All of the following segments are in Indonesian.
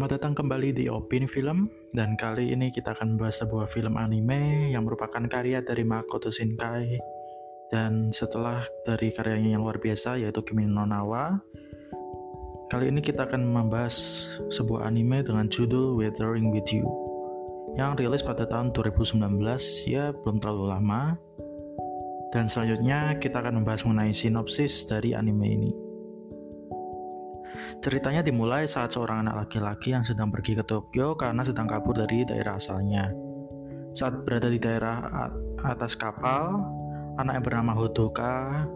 Selamat datang kembali di Opini Film. Dan kali ini kita akan membahas sebuah film anime yang merupakan karya dari Makoto Shinkai. Dan setelah dari karyanya yang luar biasa yaitu Kimi no Nawa kali ini kita akan membahas sebuah anime dengan judul Weathering With You yang rilis pada tahun 2019 ya belum terlalu lama. Dan selanjutnya kita akan membahas mengenai sinopsis dari anime ini Ceritanya dimulai saat seorang anak laki-laki yang sedang pergi ke Tokyo karena sedang kabur dari daerah asalnya. Saat berada di daerah atas kapal, anak yang bernama Hodoka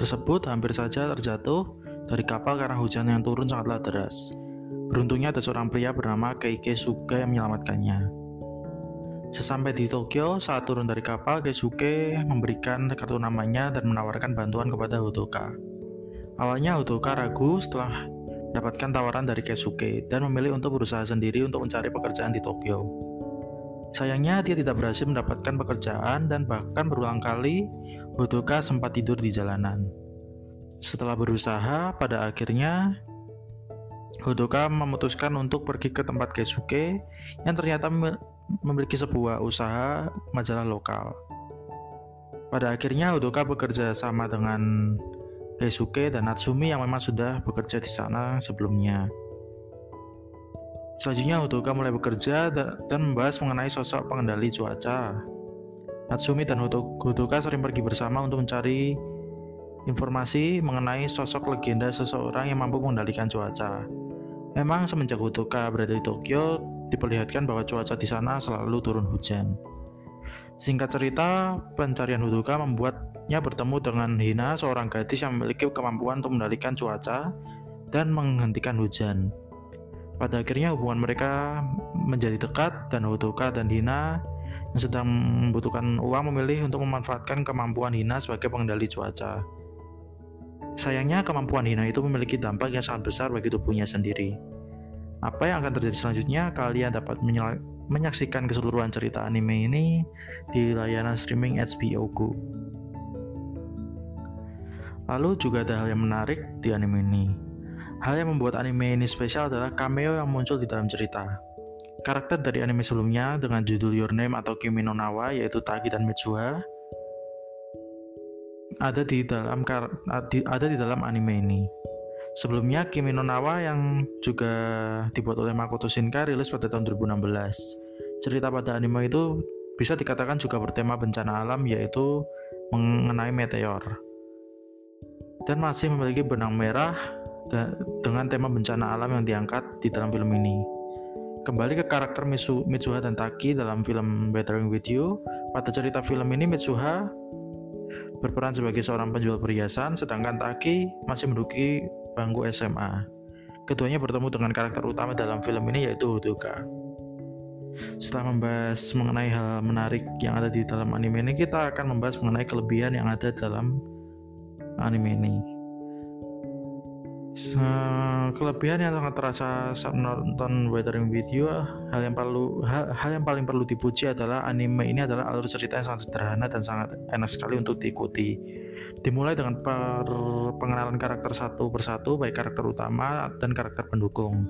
tersebut hampir saja terjatuh dari kapal karena hujan yang turun sangatlah deras. Beruntungnya ada seorang pria bernama Keike Suga yang menyelamatkannya. Sesampai di Tokyo, saat turun dari kapal, Keisuke memberikan kartu namanya dan menawarkan bantuan kepada Hodoka. Awalnya Hodoka ragu setelah mendapatkan tawaran dari Keisuke dan memilih untuk berusaha sendiri untuk mencari pekerjaan di Tokyo. Sayangnya dia tidak berhasil mendapatkan pekerjaan dan bahkan berulang kali Hodoka sempat tidur di jalanan. Setelah berusaha, pada akhirnya Hodoka memutuskan untuk pergi ke tempat Keisuke yang ternyata memiliki sebuah usaha majalah lokal. Pada akhirnya Hodoka bekerja sama dengan Keisuke dan Natsumi yang memang sudah bekerja di sana sebelumnya. Selanjutnya Hodoka mulai bekerja dan membahas mengenai sosok pengendali cuaca. Natsumi dan Hodoka sering pergi bersama untuk mencari informasi mengenai sosok legenda seseorang yang mampu mengendalikan cuaca. Memang semenjak Hodoka berada di Tokyo, diperlihatkan bahwa cuaca di sana selalu turun hujan. Singkat cerita, pencarian Huduka membuatnya bertemu dengan Hina, seorang gadis yang memiliki kemampuan untuk mengendalikan cuaca dan menghentikan hujan. Pada akhirnya hubungan mereka menjadi dekat dan Huduka dan Hina yang sedang membutuhkan uang memilih untuk memanfaatkan kemampuan Hina sebagai pengendali cuaca. Sayangnya kemampuan Hina itu memiliki dampak yang sangat besar bagi tubuhnya sendiri. Apa yang akan terjadi selanjutnya? Kalian dapat menyaksikan keseluruhan cerita anime ini di layanan streaming HBO Go. Lalu juga ada hal yang menarik di anime ini. Hal yang membuat anime ini spesial adalah cameo yang muncul di dalam cerita. Karakter dari anime sebelumnya dengan judul Your Name atau Kimi no Nawa yaitu Taki dan Mitsuha ada di dalam ada di dalam anime ini. Sebelumnya Kimi no Nawa yang juga dibuat oleh Makoto Shinkai rilis pada tahun 2016. Cerita pada anime itu bisa dikatakan juga bertema bencana alam yaitu mengenai meteor. Dan masih memiliki benang merah dengan tema bencana alam yang diangkat di dalam film ini. Kembali ke karakter Mitsuha dan Taki dalam film Bettering With You, pada cerita film ini Mitsuha berperan sebagai seorang penjual perhiasan, sedangkan Taki masih menduduki bangku SMA. Keduanya bertemu dengan karakter utama dalam film ini yaitu Hodoka. Setelah membahas mengenai hal menarik yang ada di dalam anime ini, kita akan membahas mengenai kelebihan yang ada dalam anime ini kelebihan yang sangat terasa saat menonton Weathering You hal yang perlu hal, hal yang paling perlu dipuji adalah anime ini adalah alur cerita yang sangat sederhana dan sangat enak sekali untuk diikuti dimulai dengan pengenalan karakter satu persatu baik karakter utama dan karakter pendukung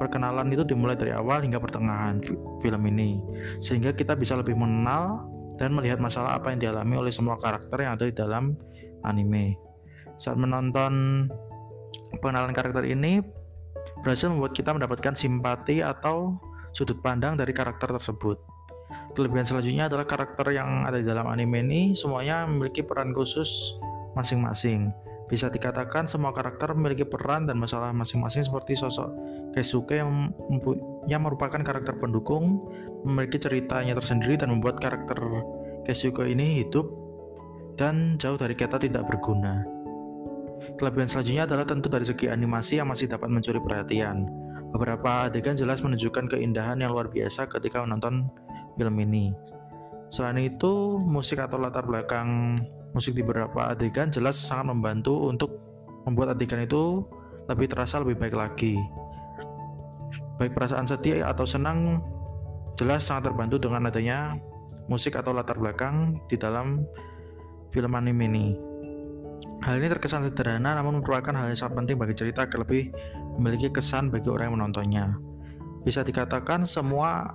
perkenalan itu dimulai dari awal hingga pertengahan film ini sehingga kita bisa lebih mengenal dan melihat masalah apa yang dialami oleh semua karakter yang ada di dalam anime saat menonton pengenalan karakter ini berhasil membuat kita mendapatkan simpati atau sudut pandang dari karakter tersebut. Kelebihan selanjutnya adalah karakter yang ada di dalam anime ini semuanya memiliki peran khusus masing-masing. Bisa dikatakan semua karakter memiliki peran dan masalah masing-masing seperti sosok Keisuke yang, yang merupakan karakter pendukung, memiliki ceritanya tersendiri dan membuat karakter Keisuke ini hidup dan jauh dari kata tidak berguna. Kelebihan selanjutnya adalah tentu dari segi animasi yang masih dapat mencuri perhatian. Beberapa adegan jelas menunjukkan keindahan yang luar biasa ketika menonton film ini. Selain itu, musik atau latar belakang musik di beberapa adegan jelas sangat membantu untuk membuat adegan itu lebih terasa lebih baik lagi. Baik perasaan sedih atau senang jelas sangat terbantu dengan adanya musik atau latar belakang di dalam film anime ini. Hal ini terkesan sederhana namun merupakan hal yang sangat penting bagi cerita agar lebih memiliki kesan bagi orang yang menontonnya. Bisa dikatakan semua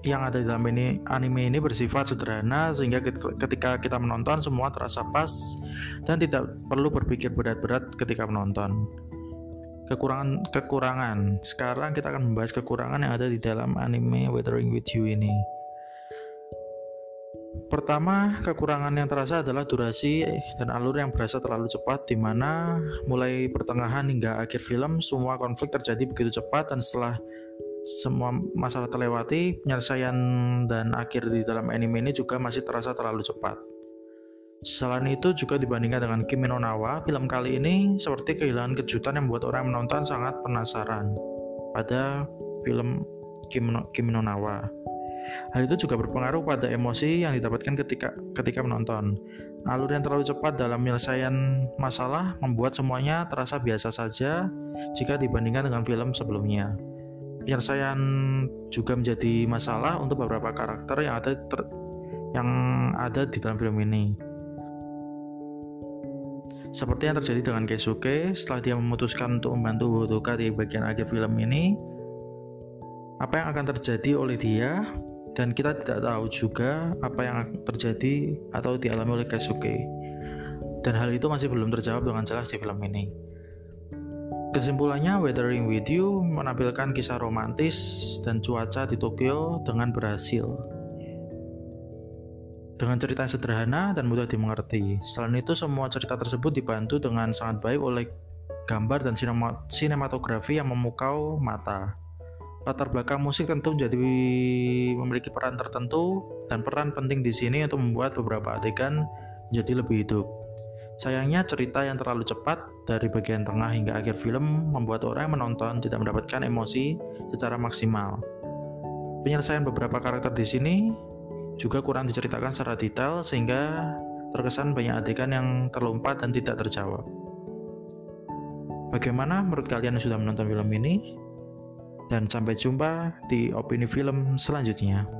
yang ada di dalam ini anime ini bersifat sederhana sehingga ketika kita menonton semua terasa pas dan tidak perlu berpikir berat-berat ketika menonton. Kekurangan kekurangan. Sekarang kita akan membahas kekurangan yang ada di dalam anime Weathering with You ini. Pertama, kekurangan yang terasa adalah durasi dan alur yang berasa terlalu cepat di mana mulai pertengahan hingga akhir film semua konflik terjadi begitu cepat dan setelah semua masalah terlewati, penyelesaian dan akhir di dalam anime ini juga masih terasa terlalu cepat. Selain itu juga dibandingkan dengan Kimi no Nawa, film kali ini seperti kehilangan kejutan yang membuat orang menonton sangat penasaran pada film Kimi no, Kimi no Nawa. Hal itu juga berpengaruh pada emosi yang didapatkan ketika ketika menonton. Alur yang terlalu cepat dalam penyelesaian masalah membuat semuanya terasa biasa saja jika dibandingkan dengan film sebelumnya. Penyelesaian juga menjadi masalah untuk beberapa karakter yang ada ter, yang ada di dalam film ini. Seperti yang terjadi dengan Keisuke setelah dia memutuskan untuk membantu Hodoka di bagian akhir film ini, apa yang akan terjadi oleh dia dan kita tidak tahu juga apa yang terjadi atau dialami oleh Keisuke. Dan hal itu masih belum terjawab dengan jelas di film ini. Kesimpulannya, Weathering With You menampilkan kisah romantis dan cuaca di Tokyo dengan berhasil dengan cerita sederhana dan mudah dimengerti. Selain itu, semua cerita tersebut dibantu dengan sangat baik oleh gambar dan sinematografi yang memukau mata. Latar belakang musik tentu menjadi memiliki peran tertentu dan peran penting di sini untuk membuat beberapa adegan menjadi lebih hidup. Sayangnya cerita yang terlalu cepat dari bagian tengah hingga akhir film membuat orang yang menonton tidak mendapatkan emosi secara maksimal. Penyelesaian beberapa karakter di sini juga kurang diceritakan secara detail sehingga terkesan banyak adegan yang terlompat dan tidak terjawab. Bagaimana menurut kalian yang sudah menonton film ini? Dan sampai jumpa di opini film selanjutnya.